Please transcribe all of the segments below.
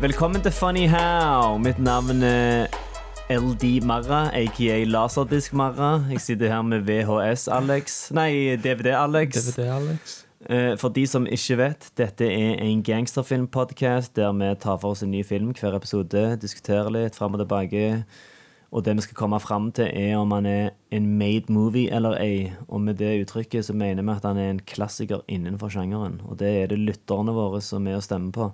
Velkommen til Funny How. Mitt navn er LD Marra, aka Laserdisk Marra. Jeg sitter her med VHS Alex. Nei, DVD Alex. DVD, Alex. Eh, For de som ikke vet, dette er en gangsterfilmpodcast der vi tar for oss en ny film hver episode, diskuterer litt fram og tilbake. Og det vi skal komme fram til, er om han er en made movie eller ei. Og med det uttrykket så mener vi at han er en klassiker innenfor sjangeren. Og det er det lytterne våre som er å stemme på.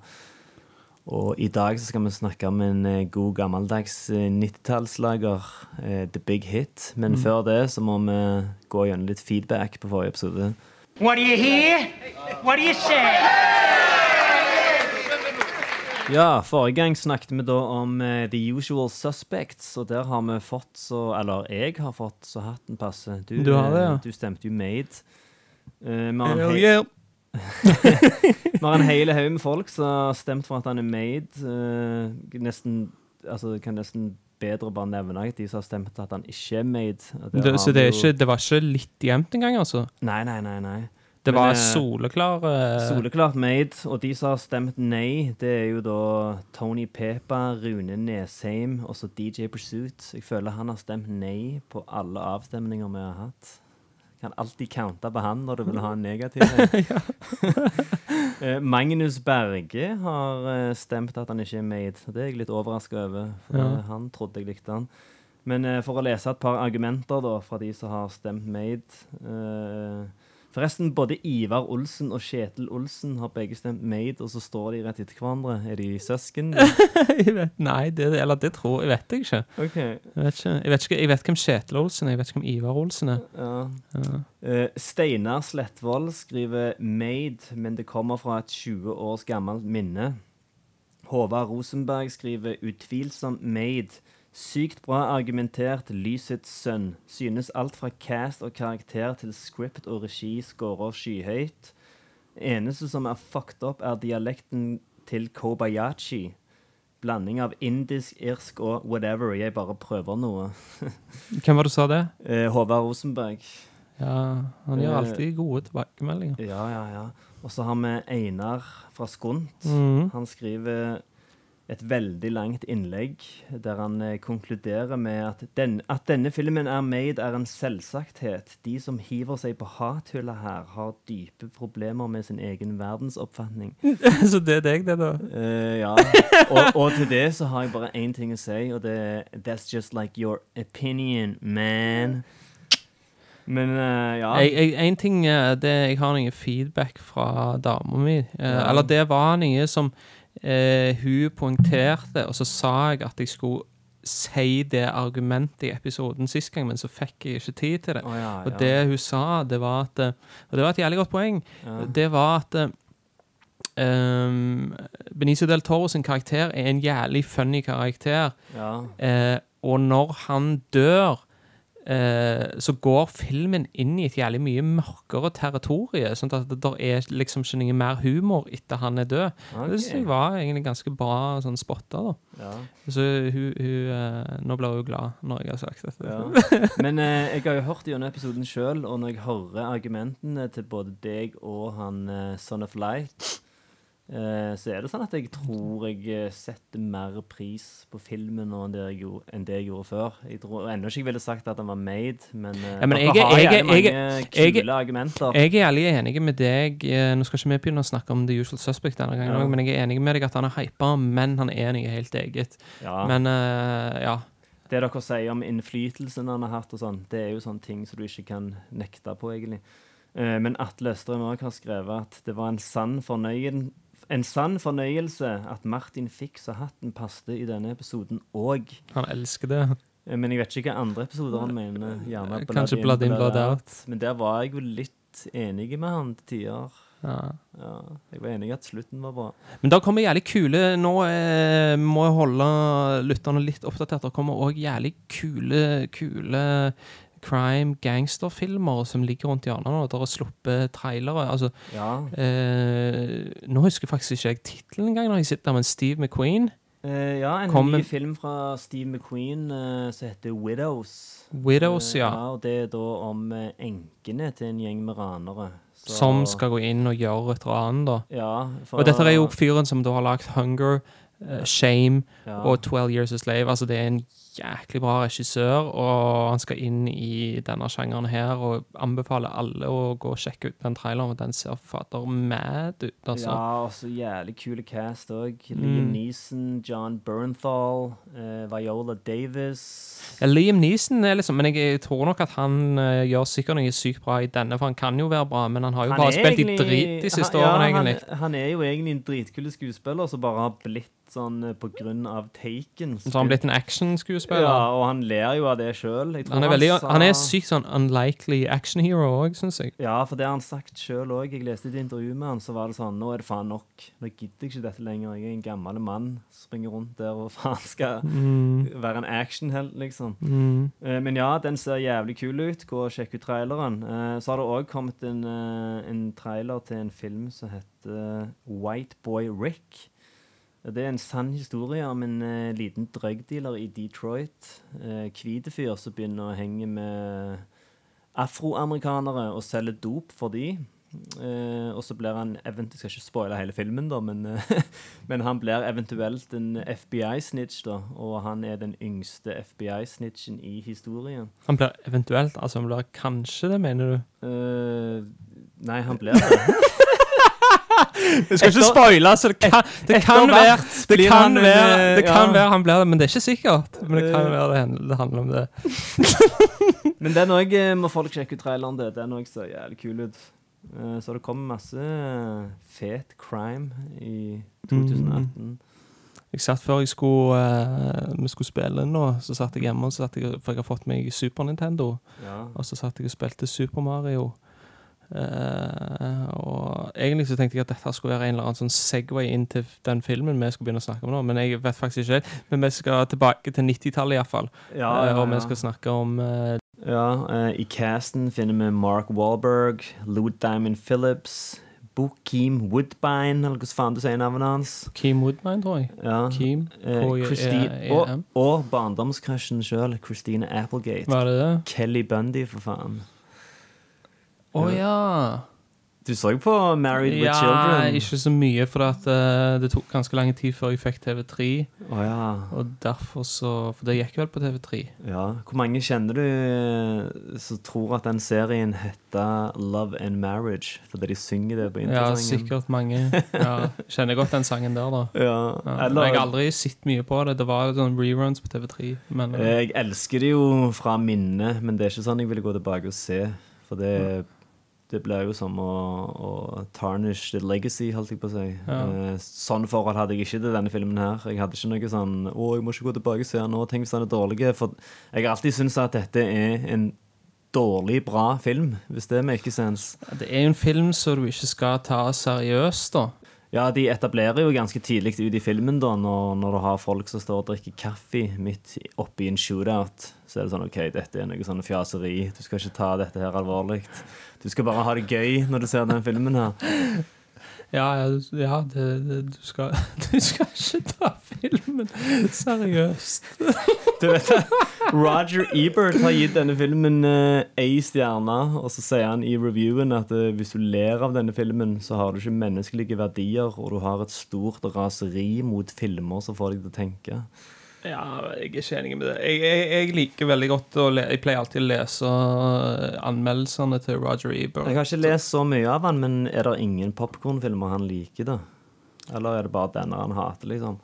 Og i dag så skal vi snakke om en eh, god gammeldags eh, 90-tallslager, eh, The Big Hit. Men før det så må vi gå gjennom litt feedback på forrige episode. What do you hear? What do you say? Ja, forrige gang snakket vi da om eh, The Usual Suspects, og der har vi fått så Eller jeg har fått så hatten passer. Du, Du har det, ja. eh, Du stemte jo Made. Uh, yeah. Vi har en hel haug med folk som har stemt for at han er Made. Uh, nesten Altså, kan nesten bedre bare nevne de som har stemt at han ikke er Made. Og Det, så det, er ikke, det var ikke litt jevnt engang, altså? Nei, nei, nei. nei. Det Men, var eh, soleklar uh... Soleklart made, og de som har stemt nei, det er jo da Tony Pepa, Rune Nesheim og så DJ Pursuit. Jeg føler han har stemt nei på alle avstemninger vi har hatt. Kan alltid counte på han når du vil ha en negativ en. Eh, Magnus Berge har eh, stemt at han ikke er made. Det er jeg litt overraska over, Ja. eh, han trodde jeg likte han. Men for å lese et par argumenter da, fra de som har stemt made eh, Forresten, både Ivar Olsen og Kjetil Olsen har begge stemt Made, og så står de rett etter hverandre. Er de søsken? Nei, det, eller det tror jeg vet jeg ikke. Okay. Jeg vet, ikke. Jeg vet, ikke, jeg vet hvem Kjetil Olsen er, jeg vet ikke hvem Ivar Olsen er. Ja. Ja. Uh, Steinar Slettvold skriver 'Made', men det kommer fra et 20 års gammelt minne. Håvard Rosenberg skriver utvilsomt made'. Sykt bra argumentert, lysets sønn. Synes alt fra cast og karakter til script og regi scorer skyhøyt. Eneste som er fucked up, er dialekten til Kobayashi. Blanding av indisk, irsk og whatever. Jeg bare prøver noe. Hvem var det du sa det? Eh, Håvard Rosenberg. Ja, Han gir Eh, alltid gode tilbakemeldinger. Ja, ja, ja. Og så har vi Einar fra Skunt. Mhm. Han skriver et veldig langt innlegg der han eh, konkluderer med at, den, at denne filmen er made er en selvsagthet. De som hiver seg på hathylla her, har dype problemer med sin egen verdensoppfatning. så det er deg, det, da? Eh, ja. Og, og til det så har jeg bare én ting å si, og det er That's just like your opinion, man. Men uh, ja. Jeg, jeg, en ting det, Jeg har noe feedback fra dama mi. Uh, Ja. Eller det var noe som eh, hun poengterte, og så sa jeg at jeg skulle si det argumentet i episoden sist gang, men så fikk jeg ikke tid til det. Oh, ja, Og det hun sa, det var at eh, Og det var et jævlig godt poeng. Ja. Det var at um, Benicio del Toro sin karakter er en jævlig funny karakter. ja. Eh, og når han dør, så går filmen inn i et jævlig mye mørkere territorium. Sånn at det der er liksom ikke noe mer humor etter han er død. Det synes jeg var egentlig ganske bra sånn spotta. da. ja. Så hun, hun eh, Nå blir hun glad når jeg har sagt dette. Ja. Men eh, jeg har jo hørt gjennom episoden sjøl, og når jeg hører argumentene til både deg og han eh, Son of Light, eh, så er det sånn at jeg tror jeg eh, setter mer pris på filmen nå enn det jeg gjorde, det jeg gjorde før. Jeg tror ennå ikke jeg ville sagt at den var made, men, eh, Ja, men jeg har jeg mange kule argumenter. Jeg er ærlig enig med deg. eh, Nå skal ikke vi begynne å snakke om The Usual Suspect denne gangen, Ja. men jeg er enig med deg at han er hypa, men han er noe helt eget. ja. Men uh, ja. det dere sier om innflytelsen han har hatt, og sånn, det er jo sånne ting som du ikke kan nekte på, egentlig. Eh, men Atle Østrøm òg har skrevet at det var en sann fornøyen en sann fornøyelse at Martin fikk så hatten passet i denne episoden òg. Han elsker det. Eh, Men jeg vet ikke hva andre episoder han mener. Gjerne Kanskje Blood In, Blood Out. Men der var jeg jo litt enig med han til tider. Ja. Ja, jeg var enig i at slutten var bra. Men det kommer jævlig kule Nå eh, må jeg holde lytterne litt oppdatert. Det kommer òg jævlig kule, kule crime gangsterfilmer som ligger rundt hjørnet nå. Der er sluppet trailere. Altså, Ja. eh, nå husker faktisk ikke jeg tittelen engang, når jeg sitter der, men Steve McQueen. Eh, ja, en Kom ny film fra Steve McQueen eh, som heter Widows. Widows, Eh, ja. ja. Og det er da om eh, enkene til en gjeng med ranere. Så- Som skal gå inn og gjøre et ran, da. Ja, for, Og dette er jo fyren som da har lagd Hunger, eh, Shame og 12 Years a Slave. Altså det er en jæklig bra regissør, og han skal inn i denne sjangeren her, og anbefaler alle å gå og sjekke ut den traileren, og den ser fader mad ut, altså. Ja, og så jævlig kule cast òg. Mm. Liam Neeson, John Bernthal, uh, Viola Davis. Ja, Liam Neeson er liksom Men jeg tror nok at han uh, gjør sikkert noe sykt bra i denne, for han kan jo være bra, men han har jo Han bare spilt spilt i drit de siste han, årene, ja, egentlig. Han, han er jo egentlig en dritkul skuespiller som bare har blitt sånn eh, på grunn av Taken. Så har han blitt en actionskuespiller. Ja, og han ler jo av det sjøl. Han er, veldig, han er sykt sånn unlikely action hero òg, syns jeg. Ja, for det har han sagt sjøl òg. Jeg leste et intervju med han, så var det sånn Nå er det faen nok. Nå gidder jeg ikke dette lenger. Jeg er en gammel mann som springer rundt der og faen skal være en actionhelt, liksom. Eh, Men ja, den ser jævlig kul ut. Gå og sjekk ut traileren. Eh, Så har det òg kommet en, eh, en trailer til en film som heter White Boy Rick. Det er en sann historie om en uh, liten drugdealer i Detroit. Uh, fyr som begynner å henge med afroamerikanere og selger dop for de. Uh, og så blir han eventuelt, Jeg skal ikke spoile hele filmen, da, men, uh, men han blir eventuelt en FBI-snitch, da. Og han er den yngste FBI-snitchen i historien. Han blir eventuelt Altså, han blir kanskje det, mener du? Uh, nei, han blir det. Jeg skal ikke spoile, så det kan, det kan være det kan, han være, eh, det kan ja. være han blir det, men det er ikke sikkert. Men det kan Eh. være det, det handler om det. Men den òg må folk sjekke ut traileren til. Den òg ser jævlig kul ut. Eh, så det kommer masse eh, fet crime i 2018. Jeg satt før jeg skulle, uh, vi skulle spille inn nå, så satt jeg hjemme, og så satt jeg, for jeg har fått meg Super Nintendo, Ja. og så satt jeg og spilte Super Mario. Eh, og egentlig så tenkte jeg at dette skulle være en eller annen sånn Segway inn til den filmen vi skal begynne å snakke om nå, men jeg vet faktisk ikke. Men vi skal tilbake til 90-tallet iallfall, Ja, ja, ja, og vi skal snakke om uh, Ja, uh, I casten finner vi Mark Wahlberg, Lou Diamond Phillips, Bokeem Woodbine, eller hvordan faen du sier navnet hans. Keem Woodbine, tror jeg. Ja. Keem. Eh, K-I-E-M. Og, og barndomscrushen sjøl, Christine Applegate. Var det det? Kelly Bundy, for faen. Å ja. Du så på Married with Ja, Children? ikke så mye, for at, uh, det tok ganske lang tid før jeg fikk TV3. Oh, ja. Og derfor så For det gikk vel på TV3. ja. Hvor mange kjenner du eh, som tror at den serien heter Love and Marriage? Fordi de synger det på Ja, sikkert mange. Ja, kjenner godt den sangen der, da. Ja. Ja. Eller, jeg har aldri sett mye på det. Det var sånn reruns på TV3. Men eh, Jeg elsker det jo fra minnet, men det er ikke sånn jeg ville gå tilbake og se. For det, det blir jo som å, å tarnish the legacy, holdt jeg på å si. Ja. Sånn sånne forhold hadde jeg ikke til denne filmen her. Jeg hadde ikke noe sånn Å, jeg må ikke gå tilbake og se den nå. Tenk hvis den er dårlig. For jeg har alltid syntes at dette er en dårlig, bra film, hvis det make sense. det er jo en film som du ikke skal ta seriøst, da. Ja, de etablerer jo ganske tidlig ut i filmen, da, når, når du har folk som står og drikker kaffe midt oppi en shootout. Så er det sånn OK, dette er noe sånn fjaseri. Du skal ikke ta dette her alvorlig. Du skal bare ha det gøy når du ser den filmen her. Ja, ja, det, det, du, skal, du skal ikke ta filmen seriøst. Du vet Roger Ebert har gitt denne filmen eh, ei stjerne, og så sier han i reviewen at eh, hvis du ler av denne filmen, så har du ikke menneskelige verdier, og du har et stort raseri mot filmer som får deg til å tenke. Ja, jeg er ikke enig med det. Jeg, jeg, jeg liker veldig godt Jeg pleier alltid å lese eh, anmeldelsene til Roger Ebert. Jeg har ikke lest så mye av han, men er det ingen popkornfilmer han liker, da? Eller er det bare denne han hater, liksom?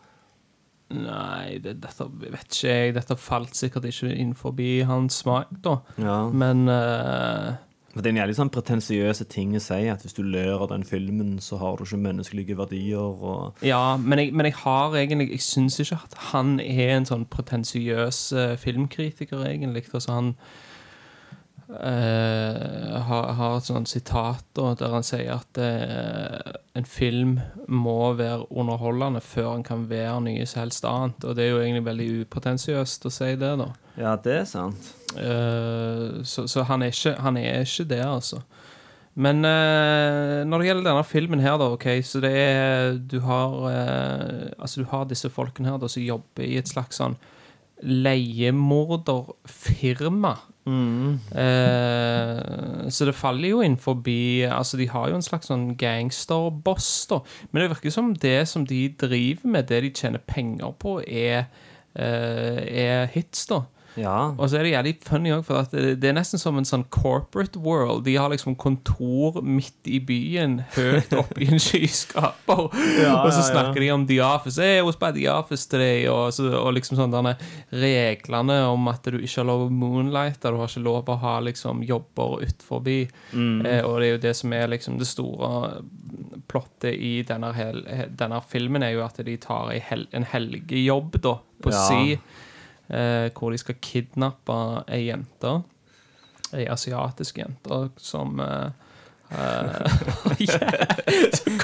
Nei, det, dette vet ikke jeg. Dette falt sikkert ikke inn forbi hans smak, da. Ja. Men eh, For det er en jævlig sånn pretensiøse ting å si, at hvis du ler av den filmen, så har du ikke menneskelige verdier, og Ja, men jeg, men jeg har egentlig Jeg syns ikke at han er en sånn pretensiøs eh, filmkritiker, egentlig. Altså, han eh, har, har et sånt sitat da, der han sier at uh, en film må være underholdende før den kan være noe som helst annet. Og det er jo egentlig veldig upotensiøst å si det, da. Ja, det er sant. Uh, så så han, er ikke, han er ikke det, altså. Men når det gjelder denne filmen her, da, ok, så det er Du har Altså, du har disse folkene her da som jobber i et slags sånn leiemorderfirma. Eh, så det faller jo inn forbi Altså, de har jo en slags sånn gangsterboss, da. Men det virker som det som de driver med, det de tjener penger på, er, eh, er hits, da. Ja. Og så er det jævlig funny òg, for det, det er nesten som en sånn corporate world. De har liksom kontor midt i byen, høyt oppe i en skyskaper. og så ja, ja. snakker de om The Office. Hey, what's was by The Office today. Og, så, og liksom sånn denne reglene om at du ikke har lov å moonlighte. Du har ikke lov å ha liksom jobber utenfor. Eh, og det er jo det som er liksom det store plottet i denne, hel, denne filmen, er jo at de tar hel, en helgejobb da, på Ja. si eh, hvor de skal kidnappe ei jente. Ei asiatisk jente som eh,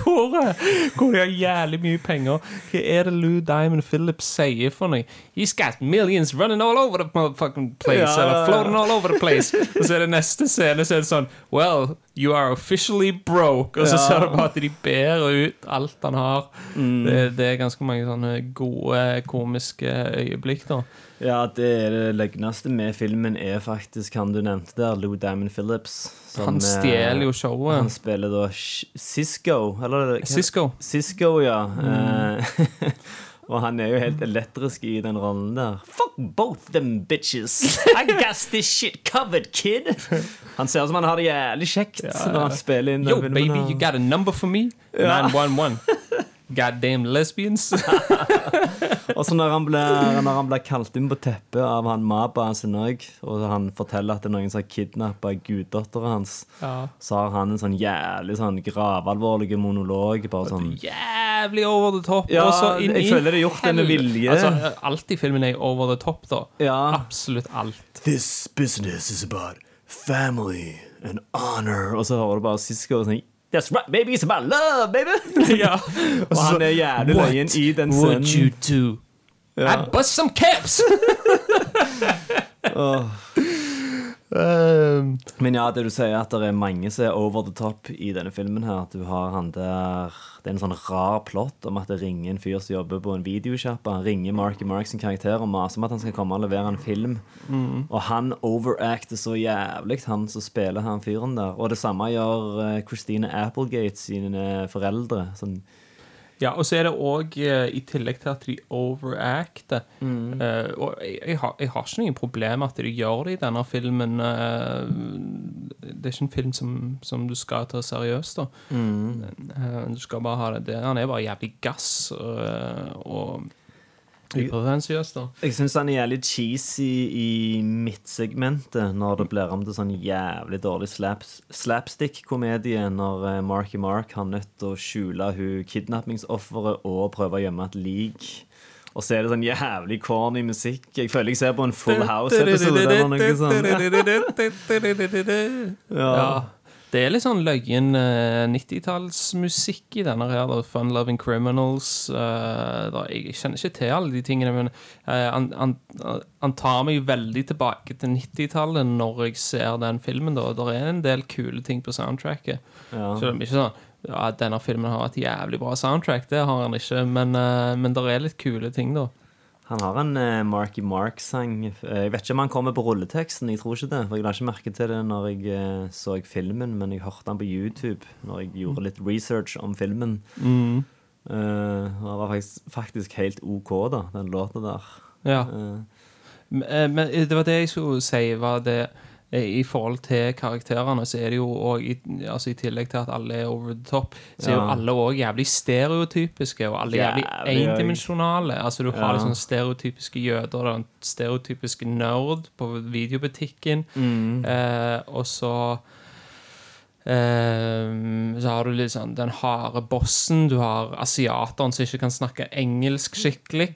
hvor, hvor de har jævlig mye penger. Hva er det Lou Diamond Phillips sier for noe? He's got millions running all over the motherfucking place. Ja, Eller floating all over the place. Og så er det neste scene, så er det sånn Well, you are officially broke. Og så Ja. ser du bare at de bærer ut alt han har. Mm. Det, det er ganske mange sånne gode komiske øyeblikk, da. Ja, det er det løgneste med filmen er faktisk han du nevnte der, Lou Diamond Phillips. som, Han stjeler jo eh, showet. Han spiller da Sisko Cisco, eller hva- Cisco. Cisco, ja. Mm. og han er jo helt elektrisk i den rollen der. Fuck both them bitches! I got this shit covered, kid! Han ser ut som han har det jævlig kjekt når han spiller inn Yo, baby, you got a number for me? 911. Goddamn lesbians. Og så når han blir, kalt inn på teppet av han Mabaen sin òg, og han forteller at det er noen som har kidnappa guddattera hans, Ja. så har han en sånn jævlig sånn gravalvorlig monolog. Bare sånn Jævlig over the top. Ja, og så inn jeg føler det er gjort det med vilje. Altså, alt i filmen er over the top, da. Ja. Absolutt alt. This business is about family and honor. Og så hører du bare Sisko sånn That's right, baby, it's about love, baby! ja. Og han er jævlig løyen i den would you scenen. do? I bust some caps! um, Men ja, det du sier, at det er mange som er over the top i denne filmen her. At du har han der Det er en sånn rar plott om at det ringer en fyr som jobber på en videosjappe. Han ringer Marky Mark sin karakter og maser om at han skal komme og levere en film. Og han overacter så jævlig, han som spiller han fyren der. Og det samme gjør eh, Christine Applegate sine foreldre. Sånn Ja, og så er det òg, i tillegg til at de overacter Mm. uh, Og jeg, jeg, har, jeg har ikke noen problem med at de gjør det i denne filmen. Uh, det er ikke en film som, som du skal ta seriøst, da. Mm. Uh, du skal bare ha det. der. han er bare jævlig gass og, da. Jeg syns han er jævlig cheesy i midtsegmentet, når det blir om til sånn jævlig dårlig slaps, slapstick-komedie, når eh, Marky Mark har nødt til å skjule hun kidnappingsofferet og prøve å gjemme et lik. Og så er det sånn jævlig corny musikk. Jeg føler jeg ser på en Full House-episode eller noe sånt. Ja. Det er litt sånn løyen uh, 90-tallsmusikk i denne her. da. Fun Loving Criminals. Uh, da, jeg kjenner ikke til alle de tingene, men eh, han, han, han tar meg veldig tilbake til 90-tallet når jeg ser den filmen. da. Det er en del kule ting på soundtracket. Ja. det er ikke sånn ja, denne filmen har et jævlig bra soundtrack, det har han ikke, men, men det er litt kule ting, da. Han har en eh, Marky Mark-sang. Eh, Jeg vet ikke om han kommer på rulleteksten, jeg tror ikke det. For jeg la ikke merke til det når jeg eh, så filmen, men jeg hørte han på YouTube når jeg gjorde litt research om filmen. Mm. Uh, og det var faktisk, faktisk helt OK, da, den låta der. Ja. Uh, Men, men det var det jeg skulle si, var det i forhold til karakterene, så er det jo òg i, altså I tillegg til at alle er over the top, så er jo alle òg jævlig stereotypiske, og alle jævlig endimensjonale. Altså, du har liksom stereotypiske jøder, den stereotypiske nerd på videobutikken, Mm. eh, og så Um, så har du sånn den harde bossen, du har asiateren som ikke kan snakke engelsk skikkelig.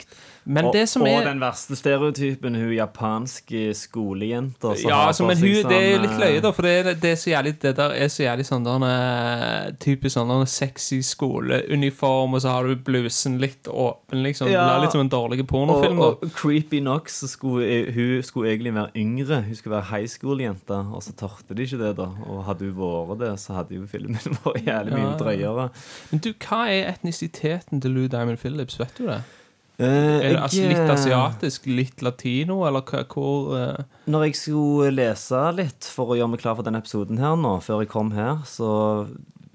Men Og, det som og den verste stereotypen, hun japanske skolejenta som Ja, har altså, på men seg hun, det er sånn, litt eh, løye, da, for det, det er så jævlig Det der er så jævlig sånn der eh, Typisk sånn der sexy skoleuniform, og så har du blusen litt åpen, liksom. Ja. Det er litt som en dårlig pornofilm, Og, og creepy nok så skulle hun skulle egentlig være yngre. Hun skulle være high school-jente, og så tørte de ikke det. da Og hadde hun vært det, så hadde jo filmen vært jævlig mye Ja, ja. drøyere. Men du, hva er etnisiteten til Lou Diamond Phillips, vet du det? Eh, det altså, jeg, litt eh, asiatisk, litt latino, eller hva, hvor eh, Når jeg skulle lese litt for å gjøre meg klar for denne episoden her nå, før jeg kom her, så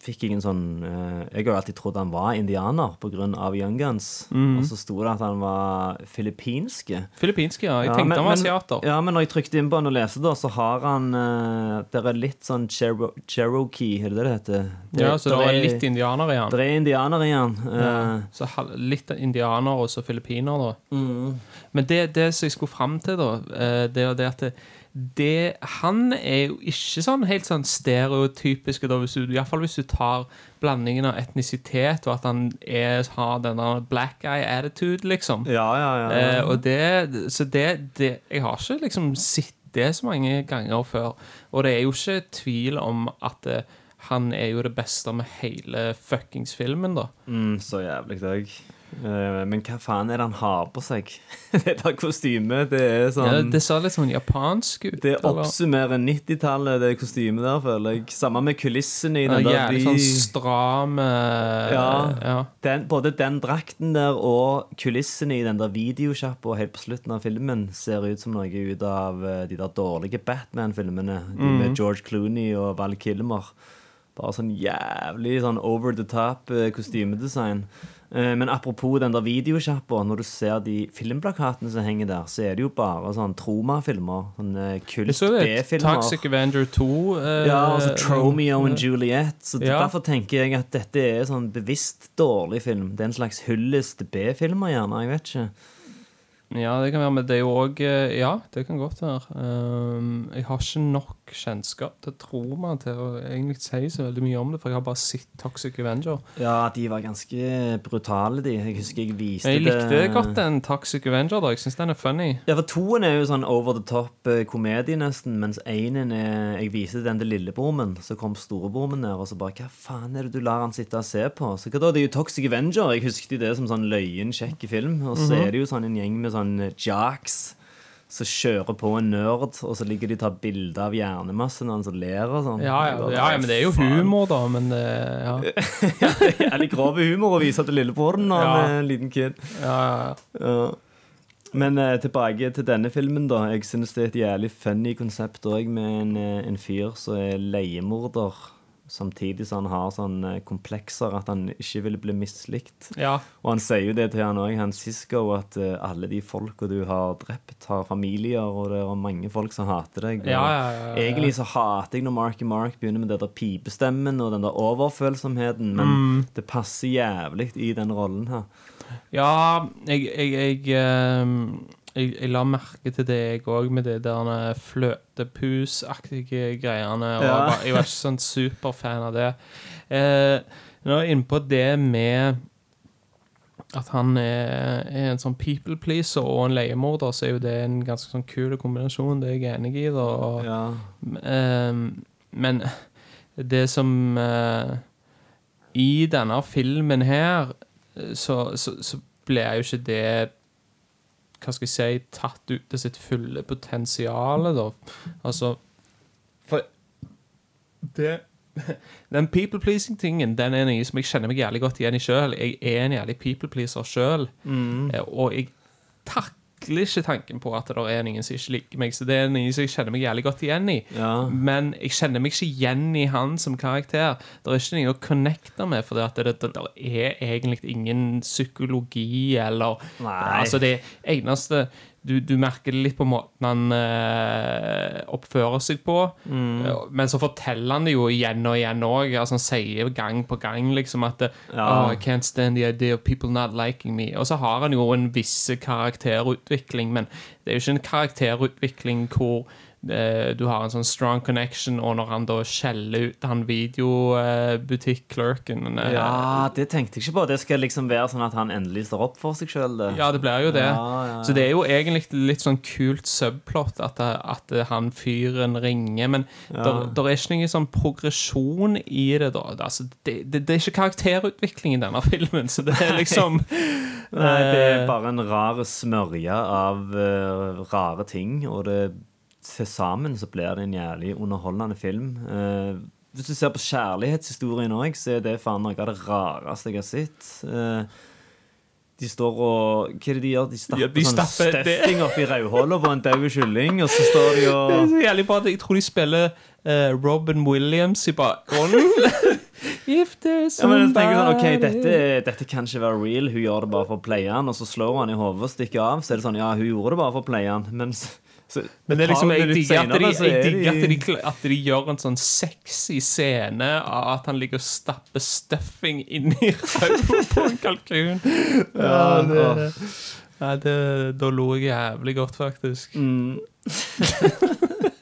fikk jeg en sånn uh, Jeg har alltid trodd han var indianer pga. Young Guns. Mm. Og så sto det at han var filippinske. Filippinske, ja. Jeg Ja, tenkte men- han var asiater. Ja, men når jeg trykte inn på han og leste, da, så har han uh, Det er litt sånn Chero Cherokee, er det det det heter? Det, Ja, så det er litt indianer i han. Det er indianer i han. Ja. eh, Så litt indianer og så filippiner, da. mm. Men det, det som jeg skulle fram til, da, eh, det var det at det, det, Han er jo ikke sånn helt sånn stereotypisk, da, hvis du, i hvert fall hvis du tar blandingen av etnisitet og at han er, har denne black eye attitude, liksom. Ja, ja, ja. Eh, og det, så det, det Jeg har ikke liksom sett det så mange ganger før. Og det er jo ikke tvil om at eh, han er jo det beste med hele fuckings filmen, da. Mm, så jævlig òg. Men hva faen er det han har på seg? det der kostymet, det er sånn Ja, det ser litt sånn japansk ut. Det oppsummerer 90-tallet, det kostymet der, føler jeg. Samme med kulissene i Ja, der jævlig sånn stram eh, Ja. ja. den, både den drakten der og kulissene i den der videosjappa helt på slutten av filmen ser ut som noe ut av eh, de der dårlige Batman-filmene. De Mm. Med George Clooney og Val Kilmer. Bare sånn jævlig sånn over the top eh, kostymedesign. Eh, Men apropos den der videosjappa, når du ser de filmplakatene som henger der, så er det jo bare sånn tromafilmer. Sånne Jeg kult så. B-filmer. Toxic Avenger 2. eh, Ja, altså Tromeo og Juliet. Så Ja. Derfor tenker jeg at dette er sånn bevisst dårlig film. Det er en slags hyllest B-filmer, gjerne. Jeg vet ikke. Ja, det kan være, men det er jo òg Ja, det kan godt være. Um, jeg har ikke nok kjennskap til Troma tro til å egentlig si så veldig mye om det, for jeg har bare sett Toxic Avenger. Ja, de var ganske brutale, de. Jeg husker jeg viste det Jeg likte det godt den Toxic Avenger, da. Jeg syns den er funny. Ja, for Toen er jo sånn over the top eh, komedie, nesten, mens énen er Jeg viste den til lillebroren min, så kom storebroren min ned og så bare Hva faen er det du lar han sitte og se på? Så hva da, Det er jo Toxic Avenger. Jeg husket det som sånn løyen kjekk film. Og så er det jo sånn en gjeng med sånn eh, jocks som kjører på en nerd, og så ligger de og tar bilde av hjernemassen hans og ler og sånn. Ja, ja, ja, men det er jo humor, da. Men det, ja. Jævlig grov humor å vise til lillebroren når han er en liten kid. Ja, ja, ja. Ja. Men eh, tilbake til denne filmen, da. Jeg synes det er et jævlig funny konsept òg, med en, eh, en fyr som er leiemorder. Samtidig som han har sånn eh, komplekser at han ikke vil bli mislikt. ja. Og han sier jo det til han òg, han Sisko, at uh, alle de folka du har drept, har familier, og det er mange folk som hater deg. Ja, ja. Egentlig så hater jeg når Marky Mark begynner med det der pipestemmen og den der overfølsomheten, men Mm. det passer jævlig i den rollen her. Ja, jeg, jeg, jeg, ehm, jeg, jeg la merke til det, jeg òg, med de der fløtepusaktige greiene. Og Ja. jeg, var, jeg var ikke sånn superfan av det. Eh, nå er jeg inne på det med at han er, er en sånn people pleaser og en leiemorder, så er jo det en ganske sånn kul kombinasjon. Det er jeg enig i. Da. Og, Ja. eh, men det som eh, I denne filmen her, eh, så, så, så ble jo ikke det Hva skal jeg si tatt ut til sitt fulle potensial, da. Altså For det den people-pleasing-tingen Den er noe som jeg kjenner meg jævlig godt igjen i sjøl. Jeg er en jævlig people-pleaser sjøl. Og jeg takler ikke tanken på at det er noen som ikke liker meg. Så det er noe som jeg kjenner meg jævlig godt igjen i. Ja. Men jeg kjenner meg ikke igjen i han som karakter. Det er ikke noe å connecte med, for det, det, det, det er egentlig ingen psykologi eller Nei. Altså, det eneste du, du merker det litt på måten han eh, oppfører seg på. Mm. Eh, Men så forteller han det jo igjen og igjen òg. Altså, han sier gang på gang liksom at Ja. oh, I can't stand the idea of people not liking me. Og så har han jo en viss karakterutvikling, men det er jo ikke en karakterutvikling hvor eh, du har en sånn strong connection, og når han da skjeller ut han videobutikk-clerken eh, Ja, det tenkte jeg ikke på. Det skal liksom være sånn at han endelig står opp for seg sjøl. Ja, det blir jo det. Ja, ja, ja. Så det er jo egentlig litt sånn kult subplot at, at han fyren ringer. Men der, det er ikke noen sånn progresjon i det, da. Altså, det, det, det er ikke karakterutvikling i denne filmen, så det er liksom Nei, det er eh, bare en rar smørje av uh, rare ting, og det til sammen så blir det en jævlig underholdende film. Eh, hvis du ser på kjærlighetshistorien òg, så er det faen noe av det rareste jeg har sett. Eh, de står og Hva er det de gjør? De stapper, Ja, de sånn stapper det- stuffing oppi rødhåla på en daud kylling, og så står de Det er og så jævlig bra. Jeg tror de spiller uh, Robin Williams i bakgrunnen. If there's ja, men jeg tenker sånn, ok, dette, dette kan ikke være real. Hun gjør det bare for å playe han, og så slår han i hodet og stikker av. Så er det sånn, ja, hun gjorde det bare for å playe han, men så, Men det er liksom, jeg digger at, de, jeg at, de, at de gjør en sånn sexy scene av at han ligger og stapper stuffing inni ræva på en kalkun. Ja, det, ja, det, da lo jeg jævlig godt, faktisk. Mm.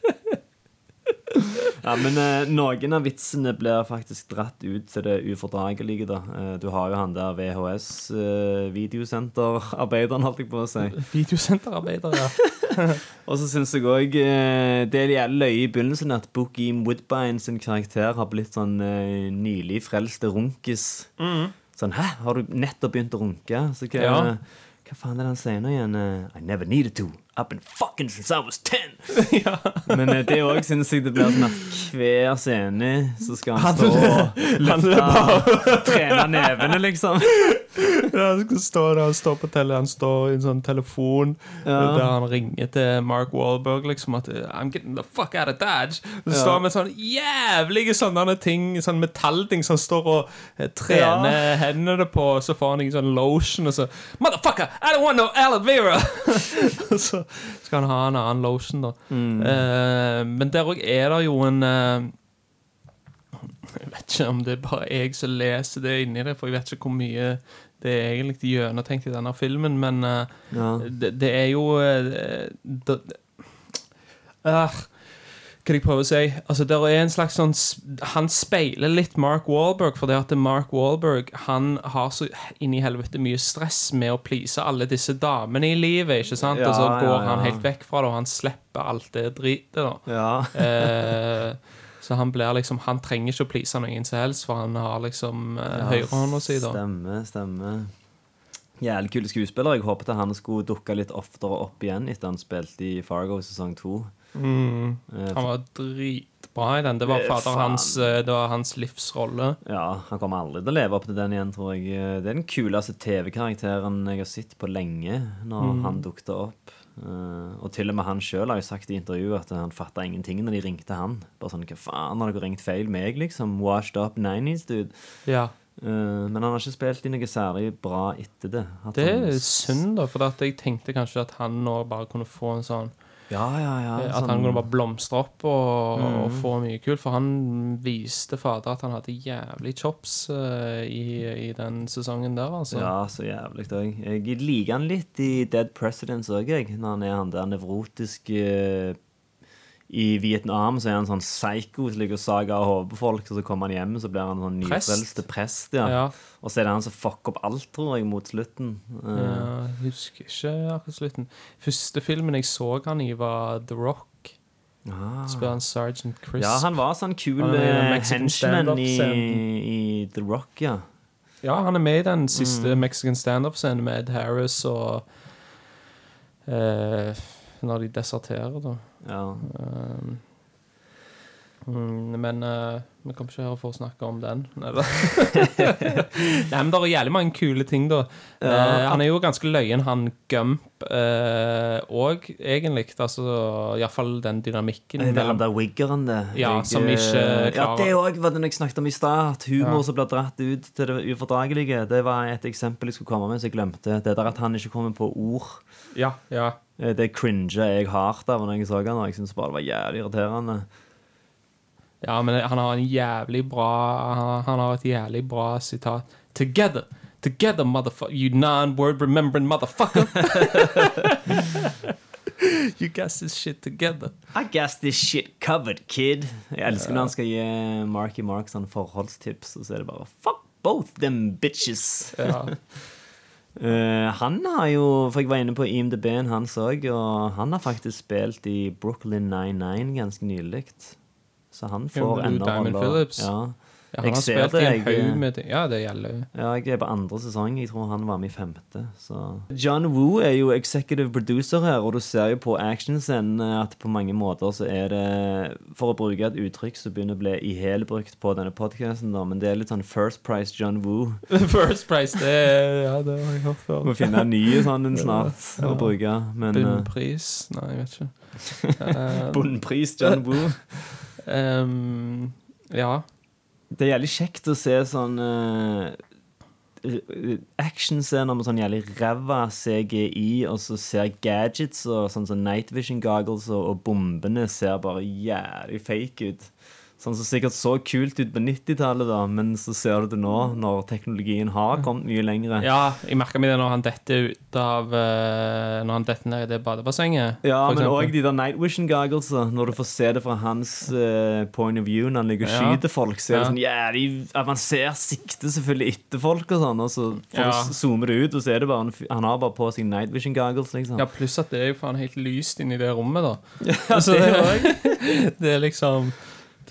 Ja, men eh, noen av vitsene blir faktisk dratt ut til det ufordragelige, da. Eh, du har jo han der VHS-videosenterarbeideren, holdt jeg på å si. Videosenterarbeider, ja. Og så syns jeg òg eh, det jævlig løye i begynnelsen at Boogie Woodbine sin karakter har blitt sånn eh, nylig frelste runkis. Sånn 'hæ, har du nettopp begynt å runke?' Så hva, Ja. hva faen er det han sier nå igjen? Eh, 'I never needed to. I've been fucking since I was ten'. Men eh, det òg syns jeg det blir sånn at hver scene så skal han stå og løfte Trene nevene, liksom. Ja, han skal stå der, han står på tele, han står i en sånn telefon Ja. der han ringer til Mark Wahlberg liksom at I'm getting the fuck out of Dodge. Så står han med sånn jævlige sånne ting, sånn metallting som han står og eh, trener hendene på, så får han en sånn lotion, og så Motherfucker, I don't want no aloe vera! Og så skal han ha en annen lotion, da. Eh, men der òg er det jo en eh, jeg vet ikke om det er bare jeg som leser det inni det, for jeg vet ikke hvor mye det er egentlig gjennomtenkt i denne filmen, men eh, Ja. det, det er jo eh, det, Ah, Hva jeg prøver å si? Altså, det er en slags sånn Han speiler litt Mark Wahlberg, for det at Mark Wahlberg Han har så inn i helvete mye stress med å please alle disse damene i livet, ikke sant? og så går ja, han helt vekk fra det, og han slipper alt det dritet, da. Ja. Eh, så han blir liksom Han trenger ikke å please noen som helst, for han har liksom eh, høyrehånda si, da. Stemmer, stemmer. Jævlig kule skuespiller. Jeg håpet han skulle dukke litt oftere opp igjen etter han spilte i Fargo sesong to. Mm. Eh, Han var dritbra i den. Det var Eh, fader hans eh, Det var hans livsrolle. Ja, Han kommer aldri til å leve opp til den igjen, tror jeg. Det er den kuleste TV-karakteren jeg har sett på lenge, når Mm. han dukket opp. Eh, og til og med han sjøl har jo sagt i intervjuet at han fatta ingenting når de ringte han. Bare sånn, Hva faen, har dere ringt feil meg, liksom? Washed up 90s, dude. Ja. Eh, men han har ikke spilt i noe særlig bra etter det. Det er synd, da, for jeg tenkte kanskje at han nå bare kunne få en sånn Ja, ja, ja. At sånn- han kunne bare blomstre opp og, Mm. og få mye kult. For han viste fader at han hadde jævlig chops uh, i, i den sesongen der, altså. Ja, så jævlig òg. Jeg liker han litt i Dead Presidents òg, jeg. Når han er han der nevrotiske I Vietnam så er han sånn psycho som ligger og sager av hodet på folk, og så kommer han hjem, så blir han sånn Prest? nyfrelste prest. ja. Ja. Og så er det han som fucker opp alt, tror jeg, mot slutten. Uh. Ja, jeg husker ikke akkurat slutten. Første filmen jeg så han i, var The Rock. ah. Spiller han Sergeant Crisp. Ja, han var sånn kul eh, henchman i, i The Rock, ja. Ja, han er med i den siste Mm. Mexican standup-scenen med Ed Harris og eh, Når de deserterer, da. ja. Um, men uh, vi kommer ikke her for å snakke om den. Nei, men det er jævlig mange kule ting, da. Eh, han er jo ganske løyen, han Gump òg, egentlig. Altså, Iallfall den dynamikken. Det er han der wiggeren, det. Ja, som ikke eh, Ja, det òg var det jeg snakket om i stad. At humor Ja. som blir dratt ut til det ufordragelige. Det var et eksempel jeg skulle komme med, så jeg glemte. Det der at han ikke kommer på ord. Ja, ja. Eh, Det cringa jeg hardt av når jeg så han, og jeg syns bare det var jævlig irriterende. ja, men han har en jævlig bra Han, har et jævlig bra sitat. Together. Together, motherfucker. You non-word remembering motherfucker. You got this shit together. I guess this shit covered, kid. Jeg elsker når han skal gi Marky Mark sånn forholdstips, og så er det bare Fuck both them bitches. Ja. Eh, han har jo For jeg var inne på IMDb-en hans òg, og han har faktisk spilt i Brooklyn 99 ganske nylig. Så han får enda Diamond Phillips. Ja. Ja, han har spilt det, i en haug med ting. Ja, det gjelder jo. ja, jeg er på andre sesong. Jeg tror han var med i femte. Så. John Woo er jo executive producer her, og du ser jo på actionscenen at på mange måter så er det For å bruke et uttrykk som begynner å bli ihjelbrukt på denne podkasten, men det er litt sånn First Price John Woo. First Price, det, er- ja, det har jeg hørt før. Må finne en ny sånn en snart å bruke. Men eh, Bunnpris Nei, jeg vet ikke. Eh, bunnpris John Woo. um, ja. Det er jævlig kjekt å se sånn uh, actionscener med sånn jævlig ræva CGI, og så ser gadgets og sånn som night vision goggles og, og bombene ser bare jævlig fake ut. Sånn som sikkert så kult ut på 90-tallet, da, men så ser du det nå, når teknologien har kommet mye lenger. ja, jeg merka meg det når han detter ut av eh, Når han detter ned i det badebassenget. Ja, men òg de der night vision goggles, når du får se det fra hans uh, point of view når han ligger og Ja. skyter folk, så er det sånn jævlig avansert sikte selvfølgelig etter folk og sånn, og så får Ja. du zoome det ut, og så er det bare Han har bare på seg night vision goggles, liksom. Ja, pluss at det er jo faen helt lyst inni det rommet, da. Ja, altså, det det, det er liksom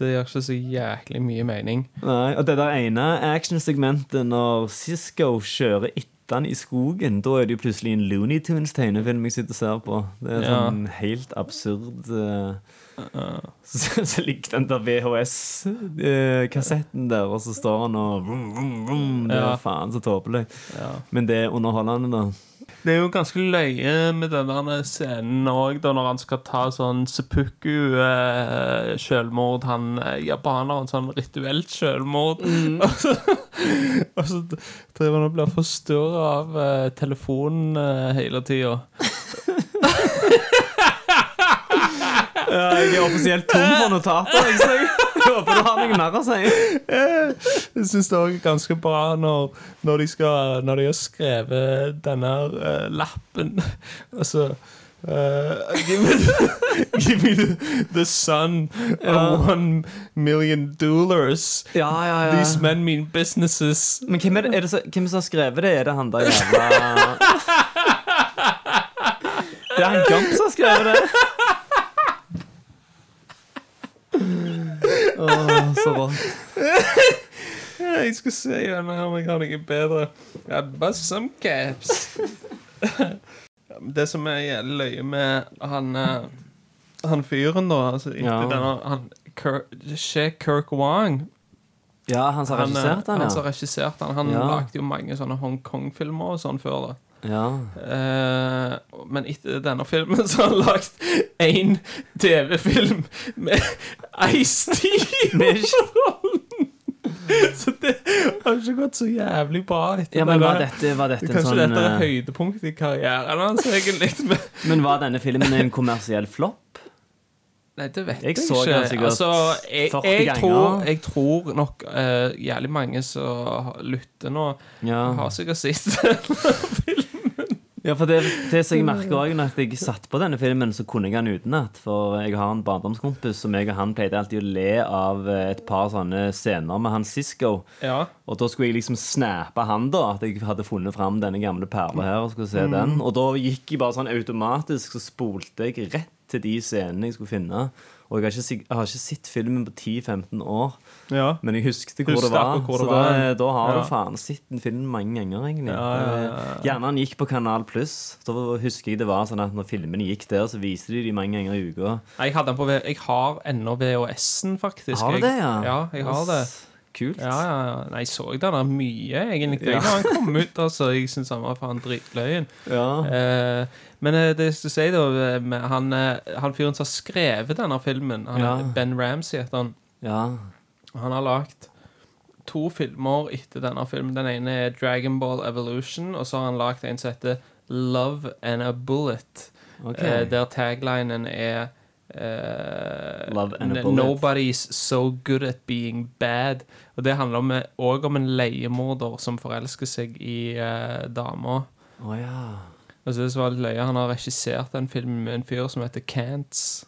Det gjør ikke så jæklig mye mening. Nei, og det der ene actionsegmentet når Cisco kjører etter han i skogen, da er det jo plutselig en Looney Tunes-tegnefilm jeg sitter og ser på. Det er Ja. sånn helt absurd Uh, så, så ligger den der VHS-kassetten der, og så står han og vrum, vrum, vrum. Det er Ja. faen så tåpelig. Ja. Men det er underholdende, da. Det er jo ganske løye med den scenen òg, når han skal ta sånn seppuku-selvmord. han eh, japaneren, sånn rituelt selvmord. Og så, og så driver han og blir forstyrra av eh, telefonen eh, hele tida. Jeg er offisielt tom for notater. Jeg, håper du har noe mer å si. Jeg syns det er ganske bra når, når, de skal, når de har skrevet denne uh, lappen Altså Uh, give, me give me the, the ja. of one million dollars. Ja, ja, ja. These men mean businesses. Men hvem er det, er det så, hvem som har skrevet det? Er det han der jævla Det er han Gump som har skrevet det. Så rått. Jeg skal se her om jeg har noe bedre. Ja, bare some caps. Det som er løye med han eh, Han fyren, da altså, Ja. denne, han, Kirk, Kirk Wong Ja, han som har Han, eh, regissert den, han som ja. han, han Ja. lagde jo mange sånne Hongkong-filmer og sånn før. da ja. Eh, men etter denne filmen så har han lagd én TV-film med Ice-T Med- Så det har ikke gått så jævlig bra. Ja, men var dette, var dette en Kanskje sånn dette er eh, høydepunktet i karrieren hans, egentlig. Men, Men var denne filmen en kommersiell flopp? Nei, det vet Jeg jeg, ikke. altså, jeg, jeg, tror, jeg tror nok uh, jævlig mange som lytter nå, Ja, har sikkert sett filmen. ja for det, det som jeg merker også, når jeg satt på denne filmen, så kunne jeg den utenat. For jeg har en barndomskompis som jeg og han pleide alltid å le av eh, et par sånne scener med han Sisko. Ja. Og da skulle jeg liksom snappe han, da. At jeg hadde funnet fram denne gamle perla her. Og skulle se den Og da gikk jeg bare sånn automatisk, så spolte jeg rett til de scenene jeg skulle finne. Og jeg har ikke, jeg har ikke sett filmen på 10-15 år, ja. men jeg husket hvor Husker det var. hvor så det var. da, da har Ja. du faen sett en film mange ganger, egentlig. Ja, ja. Gjerne han gikk på Kanal Pluss. Da husker jeg det var sånn at når filmene gikk der, så viste de de mange ganger i uka. Jeg, jeg har ennå VHS-en, faktisk. Har du det, ja? Ja, jeg har det. Kult. Ja, ja, ja. Nei, jeg så den der mye, egentlig. Da han kom ut, altså. Jeg syns han var faen dritløyen. Ja. Eh, men eh, det du sier, da eh, med Han, eh, han fyren som har skrevet denne filmen, han Ja. Ben Ramsey, heter han. ja. Han har lagd to filmer etter denne filmen. Den ene er Dragon Ball Evolution, og så har han lagd en som heter Love and a Bullet. okay. Eh, der taglinen er a Nobody's so good at being bad. Og det handler om, òg om en leiemorder som forelsker seg i uh, dama. Oh, ja. Og så det var litt løye, Han har regissert en film med en fyr som heter Cants.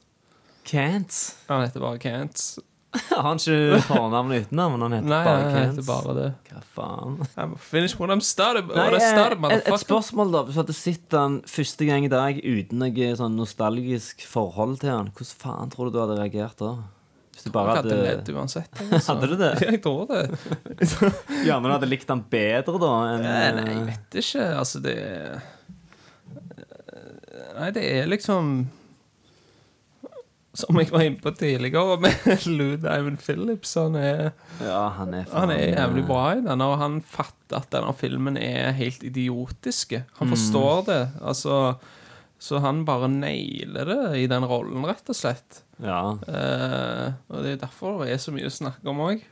Cants. Han heter bare Cants. Har han ikke fornavn og utenavn? Han heter Nei, bare han Cants. heter bare det. Hva faen? I'm finish what I'm started, Nei, what I started, eh, et, et motherfucker. spørsmål, da. Hvis du hadde sett den første gang i dag uten noe sånn nostalgisk forhold til han, hvordan faen tror du du hadde reagert da? Hvis du Jeg bare hadde ledd uansett. Altså. Hadde du det? Jeg tror det. Gjerne du hadde likt han bedre, da? Enn, Eh, Nei, jeg eh, vet ikke. Altså, det Nei, det er liksom Som jeg var inne på tidligere med Lou Diamond Phillips. Han er, Ja, han er han er jævlig eh, bra i den, og han fatter at denne filmen er helt idiotiske. Han Mm. forstår det. Altså Så han bare nailer det i den rollen, rett og slett. Ja. Eh, og det er derfor det er så mye å snakke om òg.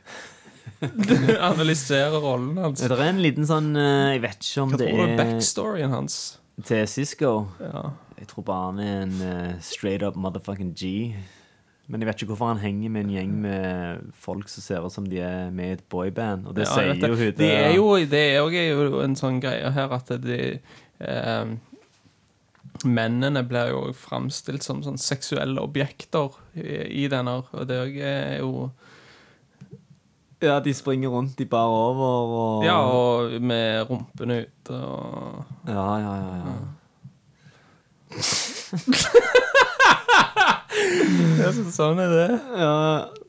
Analysere rollen hans. Det er en liten sånn eh, Jeg vet ikke om Hva det tror du er er backstoryen hans? til Cisco. Ja. Jeg tror bare han er en uh, straight up motherfucking G. Men jeg vet ikke hvorfor han henger med en gjeng med folk som ser ut som de er med i et boyband. Og det Ja, sier jo hun det. Er jo, det er jo, en sånn greie her at de eh, Mennene blir jo framstilt som sånn seksuelle objekter i, i denne, og det er jo Ja, de springer rundt de bar over og Ja, og med rumpene ute og Ja, ja, ja, ja. Sånn er det. ja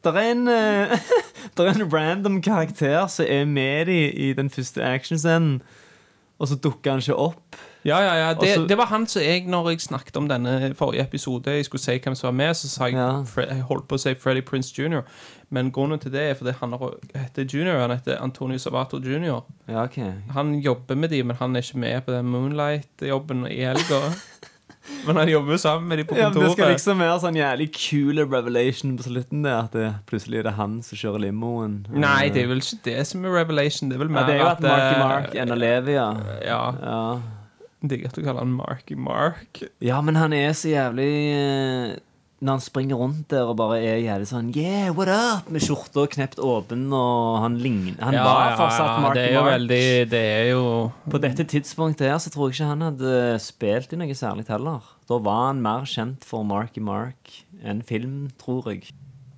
der, er en, eh, der er en random karakter som er med i, i den første actionscenen, og så dukker han ikke opp. Ja, ja, ja. Det, så, det var han som jeg, når jeg snakket om denne forrige episode, jeg skulle si hvem som var med, så sa jeg, Ja. Jeg holdt på å si Freddy Prince Jr., men grunnen til det er fordi han heter Junior, han heter Antonio Savato Jr. Ja, okay. Han jobber med de, men han er ikke med på den Moonlight-jobben i helga. men han jobber jo sammen med de på kontoret. Ja, men det skal liksom være sånn jævlig kule revelation på slutten Det, at det, plutselig er det han som kjører limoen. Nei, det er vel ikke det som er revelation. Det er vel ja, Det er jo at Marky eh, Mark ender lever, ja. Ja. ja. Digger at du kaller han Marky Mark. Ja, men han er så jævlig eh, Når han springer rundt der og bare er jævlig sånn Yeah, what up? Med skjorta knept åpen, og han ligner Han Ja, var fortsatt Mark det er jo Mark. veldig Det er jo På dette tidspunktet her så tror jeg ikke han hadde spilt i noe særlig heller. Da var han mer kjent for Marky Mark enn film, tror jeg.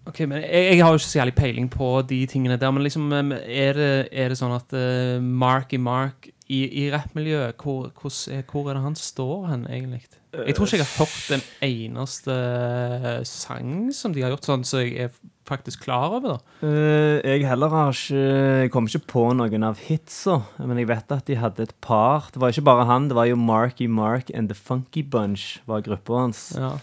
Ok, men jeg, jeg har jo ikke så jævlig peiling på de tingene der, men liksom um, er det, er det sånn at uh, Marky Mark i, i rappmiljøet, hvor, hvor, hvor er det han står hen, egentlig? Jeg tror ikke jeg har hørt en eneste uh, sang som de har gjort sånn, så jeg er faktisk klar over da. Eh, jeg heller har ikke Jeg kom ikke på noen av hitsa, men jeg vet at de hadde et par. Det var ikke bare han, det var jo Marky Mark and The Funky Bunch var gruppa hans. Ja.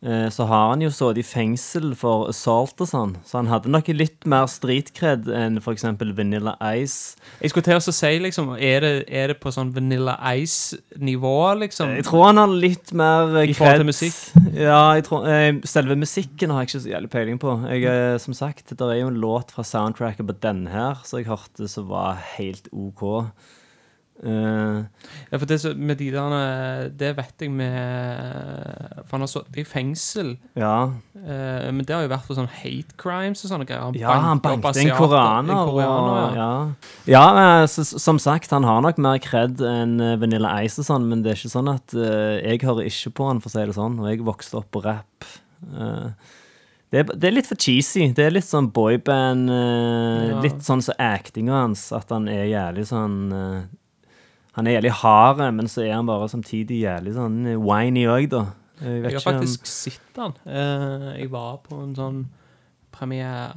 Eh, Så har han jo sittet i fengsel for assault og sånn, så han hadde nok litt mer streetkred enn f.eks. Vanilla Ice. Jeg skulle til å si, liksom, er det, er det på sånn Vanilla Ice-nivå, liksom? Jeg tror han har litt mer kred. I forhold til musikk? Ja, jeg tror, eh, selve musikken har jeg ikke så jævlig peiling på. Jeg, eh, som sagt, det er jo en låt fra soundtracket på denne her, så jeg hørte som var helt OK. Eh, Ja, for det, med de der, det vet jeg med For han har sittet i fengsel. ja. Uh, men det har jo vært for sånn hate crimes og sånne greier. Han Ja, han banket en koraner koreaner. og, ja. ja, ja eh, så, som sagt, han har nok mer kred enn eh, Vanilla Ice og sånn, men det er ikke sånn at uh, jeg hører ikke på han, for å si det sånn, og jeg vokste opp på rap. Eh, det, er, det er litt for cheesy. Det er litt sånn boyband eh. Litt sånn som actinga hans, at han er jævlig sånn eh, Han er jævlig hard, men så er han bare samtidig jævlig sånn winy whiny òg, da. Jeg Jeg har om- faktisk sett han. Eh, jeg var på en sånn premiere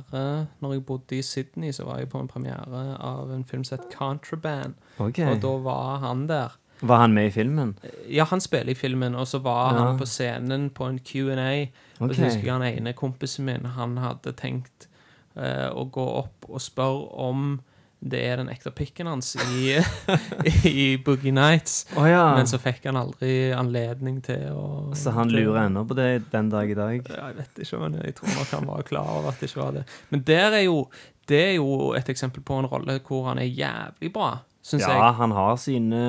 Når jeg bodde i Sydney, så var jeg på en premiere av en film som het Contraband. Okay. Og da var han der. Var han med i filmen? Ja, han spiller i filmen, og så var Ja. han på scenen på en Q&A. Og Ok. så husker jeg han ene kompisen min, han hadde tenkt uh, å gå opp og spørre om det er den ekte pikken hans i, i Boogie Nights. Oh, ja. Men så fikk han aldri anledning til å Så han lurer ennå på det den dag i dag? Ja, Jeg vet ikke, men jeg tror nok han var klar over at det ikke var det. Men der er jo, det er jo et eksempel på en rolle hvor han er jævlig bra, syns Ja, jeg. han har sine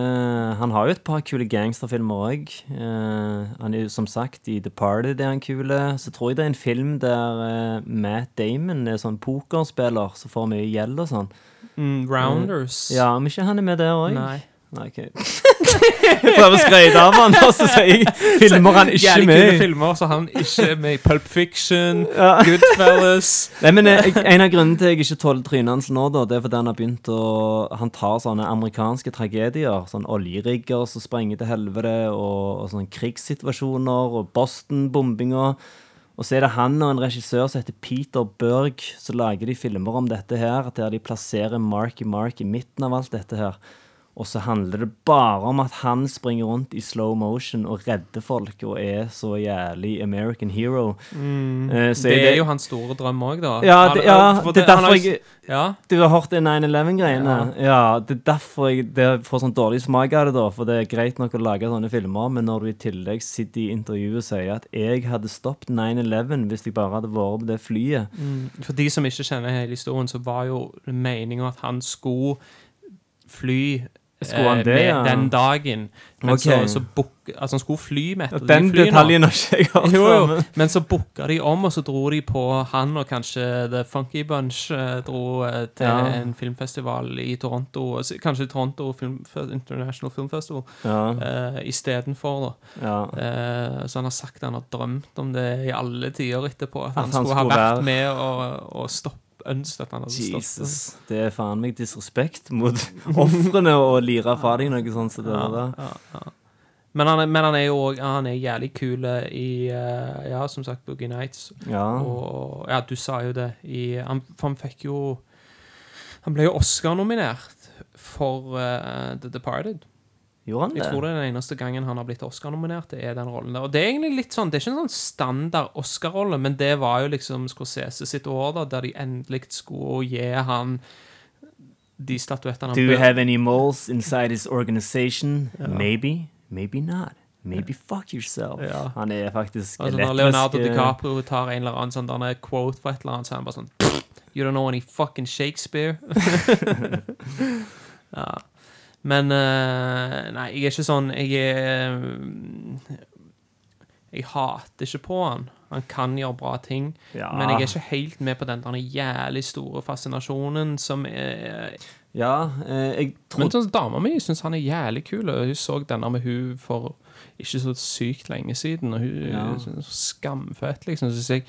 Han har jo et par kule gangsterfilmer òg. han er jo som sagt i The Party, det er han kule. Så tror jeg det er en film der uh, Matt Damon er sånn pokerspiller som får mye gjeld og sånn. Mm, Rounders. Ja, om ikke han er med der òg? Nei. Nei, ok. Jeg prøver å skryte av han, og så sier jeg filmer han ikke Jævlig med kule i. filmer, så han ikke er med i Pulp Fiction, Ja. Goodfellas Nei, men eh, jeg- En av grunnene til jeg ikke tåler trynet hans nå, da, det er fordi han har begynt å Han tar sånne amerikanske tragedier. Sånn oljerigger som sprenger til helvete, og, og sånne krigssituasjoner, og Boston-bombinga. Og så er det han og en regissør som heter Peter Berg, som lager de filmer om dette her, der de plasserer Marky Mark i midten av alt dette her. Og så handler det bare om at han springer rundt i slow motion og redder folk og er så jævlig American hero. Eh, så Det er jo hans store drøm òg, da. Ja, det- ja, det er derfor jeg- Ja, Du har hørt det 9-11-greiene? Ja. det er derfor jeg det får sånn dårlig smak av det, da. For det er greit nok å lage sånne filmer, men når du i tillegg sitter i intervjuet og sier at jeg hadde stoppet 9-11 hvis jeg bare hadde vært på det flyet For de som ikke kjenner hele historien, så var jo meninga at han skulle fly Skulle han eh, det, ja? den dagen. Men Ok. så, så book, Altså, han skulle fly med et av de Den detaljen har ikke jeg hørt Jo, jo, men så booka de om, og så dro de på han og kanskje The Funky Bunch eh, dro eh, til Ja. en filmfestival i Toronto. Kanskje Toronto Film, International Film Festival Ja, uh, istedenfor, da. ja. Uh, så han har sagt han har drømt om det i alle tider etterpå. At han, han skulle ha vært være- med og, og stoppe ønsket at han hadde. Jesus. Det er faen meg disrespekt mot ofrene å lire fra deg noe sånt Så det Ja, ja, ja. Men, han er, men han er jo òg Han er jævlig kul i eh, Ja, som sagt, Boogie Nights. Ja. Og ja, du sa jo det i Han, han fikk jo Han ble jo Oscar-nominert for uh, The Departed. Gjorde han Jeg tror det? det er den eneste gangen han har blitt Oscar-nominert. Det er den rollen der. Og det er egentlig litt sånn Det er ikke en sånn standard Oscar-rolle, men det var jo liksom Scorsese sitt år, da, der de endelig skulle gi han de statuettene han Do you have any moles inside his organization? Maybe, maybe not. Maybe fuck yourself. Ja. Han er faktisk Altså, når Leonardo eh, DiCaprio tar en eller annen sånn quote fra et eller annet, så er han bare sånn You don't know any fucking Shakespeare. ja. Men uh, Nei, jeg er ikke sånn Jeg er Jeg hater ikke på han. Han kan gjøre bra ting. Ja. Men jeg er ikke helt med på den der jævlig store fascinasjonen som er Ja, eh, jeg Men trodde sånn, dama mi syns han er jævlig kul. og Hun så denne med hun for ikke så sykt lenge siden, og hun Ja. er så skamfett, liksom. Så jeg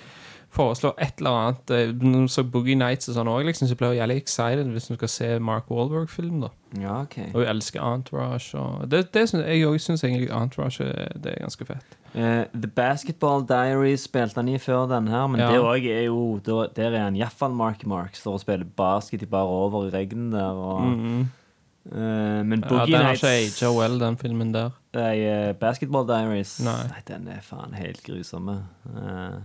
foreslår et eller annet eh, Når så Boogie Nights og sånn òg, liksom, så blir hun jævlig excited hvis hun skal se Mark Wahlberg-film, da. Ja, okay. Og hun elsker Entourage. Og det, det synes, jeg òg syns egentlig Entourage det er ganske fett. Uh, The Basketball Diaries spilte han i før den her, men Ja. det òg er jo da- Der er han iallfall Mark Mark. Står og spiller basket i bare over i regnet der. Og, eh, men Ja, Boogie den har Nights ikke aga well, den filmen der. Nei, eh, Basketball Diaries Nei. den er faen helt grusomme. Uh,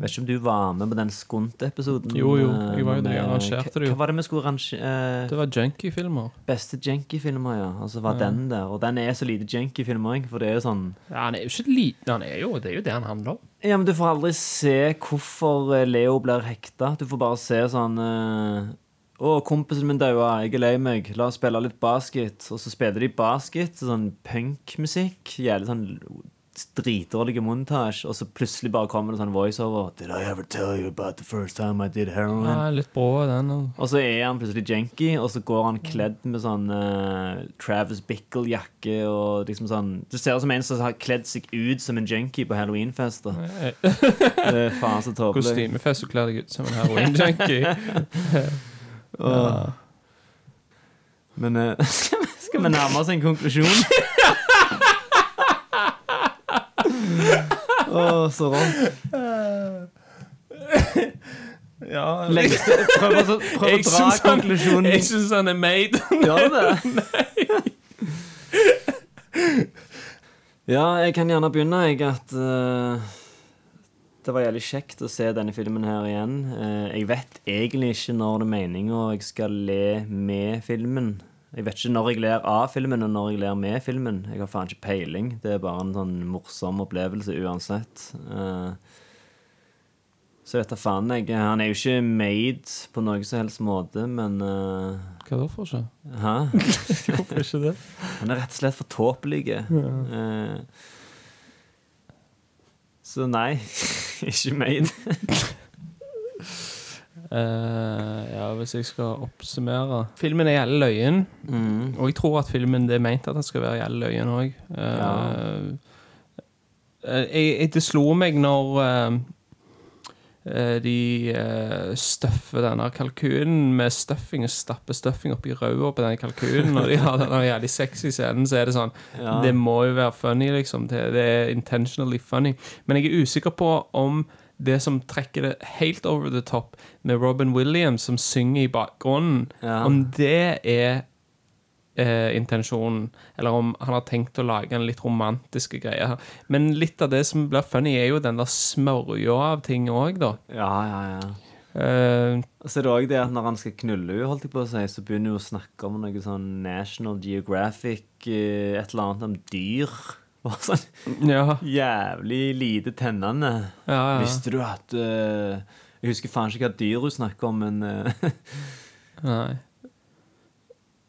vet ikke om du var med på den Skunt-episoden? Jo, jo, eh, jeg var jo det, jeg arrangerte det jo. Hva var det vi skulle arrangere? Det var junkie-filmer. Beste junkie-filmer, ja. Og så var Ja. den der. Og den er så lite junkie-film òg, for det er jo sånn Ja, han er jo ikke liten, han er jo Det er jo det han handler om. Ja, men du får aldri se hvorfor eh, Leo blir hekta. Du får bare se sånn uh Å, kompisen min daua, jeg er lei meg. La oss spille litt basket. Og så spiller de basket, sånn punkmusikk. Jævlig sånn dritdårlig montasje. Og så plutselig bare kommer det sånn voiceover. Did I ever tell you about the first time I did heroin? Ja, litt bra, den. Og så er han plutselig janky, og så går han kledd med sånn uh, Travis Bickle-jakke og liksom sånn Det ser ut som en som har kledd seg ut som en junkie på halloweenfester. Det er faen så tåpelig. Kostymefest, og kler deg ut som en heroin-junkie. ja. Men uh, skal vi nærme oss en konklusjon? Å, så rått. ja, Lengste Prøv å, prøv å Jeg dra syns han- konklusjonen. jeg syns han er made. Gjør det? ja, jeg kan gjerne begynne, jeg, at eh, det var jævlig kjekt å se denne filmen her igjen. Eh, jeg vet egentlig ikke når det er meninga jeg skal le med filmen. Jeg vet ikke når jeg ler av filmen, og når jeg ler med filmen. Jeg har faen ikke peiling. Det er bare en sånn morsom opplevelse uansett. Eh, så vet da faen jeg. Han er jo ikke made på noen som helst måte, men eh, Hva da for seg? Hæ? Hvorfor ikke det? Han er rett og slett for tåpelig. Eh, så nei, ikke made. Eh, ja, hvis jeg skal oppsummere Filmen er jævlig løyen. Mm. Og jeg tror at filmen det er ment at den skal være jævlig løyen òg. det slo meg når eh, eh, de uh, støffer denne kalkunen med stuffing og stapper stuffing oppi ræva på den kalkunen, og de har denne jævlig sexy scenen, så er det sånn Ja. Det må jo være funny, liksom. Det, det er intentionally funny. Men jeg er usikker på om det som trekker det helt over the top, med Robin Williams som synger i bakgrunnen, Ja. om det er eh, intensjonen, eller om han har tenkt å lage en litt romantiske greie her. Men litt av det som blir funny, er jo den der smørja av ting òg, da. Ja, ja, ja. Uh, så er det òg det at når han skal knulle henne, holdt jeg på å si, så begynner hun å snakke om noe sånn National Geographic, eh, et eller annet om dyr. Bare sånn ja, jævlig lite tennende. ja, ja. Visste du at uh, Jeg husker faen ikke hva dyr hun snakker om, men uh, Nei.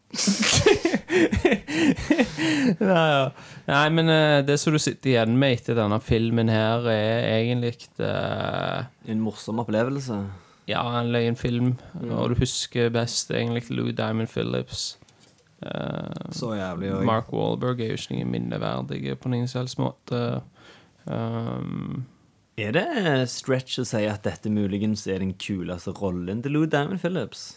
ja. Nei, men uh, det som du sitter igjen med etter denne filmen her, er egentlig En morsom opplevelse. Ja, en løyen film, og du husker best egentlig Lou Diamond Phillips. Eh, Så jævlig òg. Mark Wahlberg er jo ikke noe minneverdig på noen selvs måte. Um, Er det stretch å si at dette muligens er den kuleste rollen til Lou Diamond Phillips?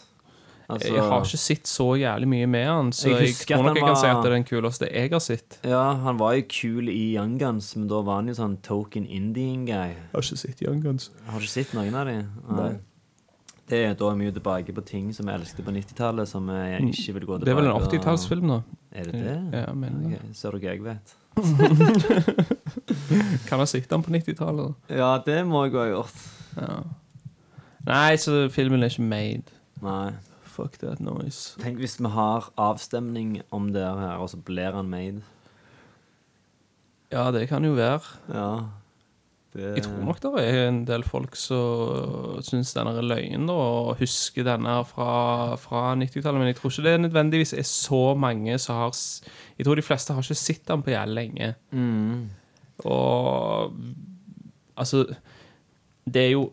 Altså, jeg har ikke sett så jævlig mye med han, så Jeg jeg, tror nok jeg kan si at det er den kuleste jeg har sett. Ja, han var jo kul i Young Guns, men da var han jo sånn token Indian guy. Jeg har ikke sett Young Guns. Har du ikke sett noen av dem? Nei. Det er, da mye tilbake på ting som jeg elsket på 90-tallet, som jeg ikke vil gå tilbake Det er vel en 80-tallsfilm, da. Er det det? Ja, men Så Ser det hva jeg vet? Kan ha sett den på 90-tallet. Ja, det må jeg ha gjort. Ja. Nei, så filmen er ikke made. Nei. Fuck that noise. Tenk hvis vi har avstemning om det her, og så blir han made. Ja, det kan jo være. Ja. Det... Jeg tror nok det er en del folk som syns den er løgn, og husker denne fra, fra 90-tallet. Men jeg tror ikke det nødvendigvis er så mange som har Jeg tror de fleste har ikke sett den på jævlig lenge. Mm. Og altså er det er jo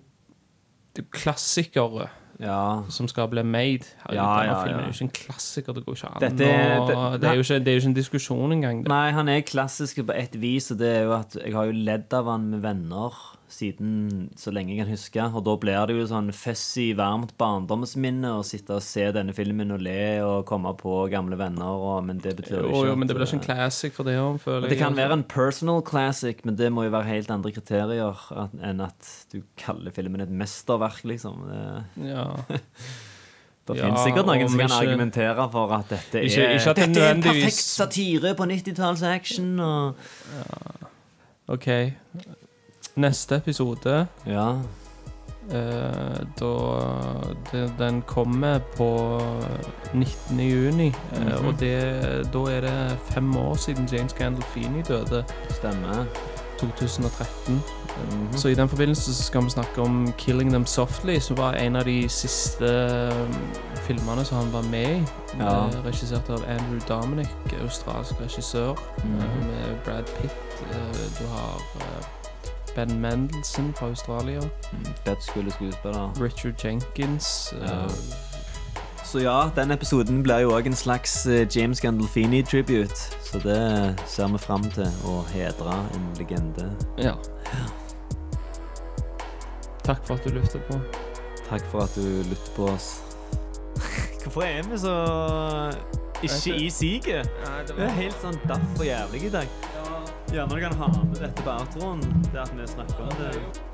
klassikere Ja. som skal bli made. Ja, denne ja, filmen ja. er jo ikke en klassiker. Det går ikke an. Dette og det- det, er ikke, det er jo ikke en diskusjon engang. Det. Nei, han er klassisk på et vis, og det er jo at jeg har jo ledd av han med venner siden så lenge jeg kan huske. Og da blir det jo sånn fussy, varmt barndomsminne å sitte og se denne filmen og le og komme på gamle venner, og, men det betyr jo ikke jo, men det blir ikke en classic for det òg, føler det kan være en personal classic, men det må jo være helt andre kriterier at, enn at du kaller filmen et mesterverk, liksom. Det, Ja. det Ja, finnes sikkert noen som kan ikke- argumentere for at dette er Ikke- at det Dette er en perfekt satire på 90-talls action, og OK. Neste episode Ja. eh, Da det, Den kommer på 19. juni. eh, Mhm. Og det, da er det fem år siden James Gandolfini døde. Stemmer. 2013. Mhm. Så i den forbindelse så skal vi snakke om 'Killing Them Softly', som var en av de siste um, filmene som han var med i. Ja. Eh, Regissert av Andrew Dominic, australsk regissør, Mhm. eh, med Brad Pitt. Eh, Du har eh, Ben Mendelsohn fra Australia. Fett skulle skuespiller. Richard Jenkins. eh, Ja. Så ja, den episoden blir jo òg en slags eh, James Gandolfini-tribute. Så det ser vi fram til å hedre en legende. ja. Takk for at du lytter på. Takk for at du lytter på oss. Hvorfor er vi så ikke i siget? Vi er helt sånn daff og jævlig i dag. Gjerne du kan ha med dette på outroen, det at vi snakker om det.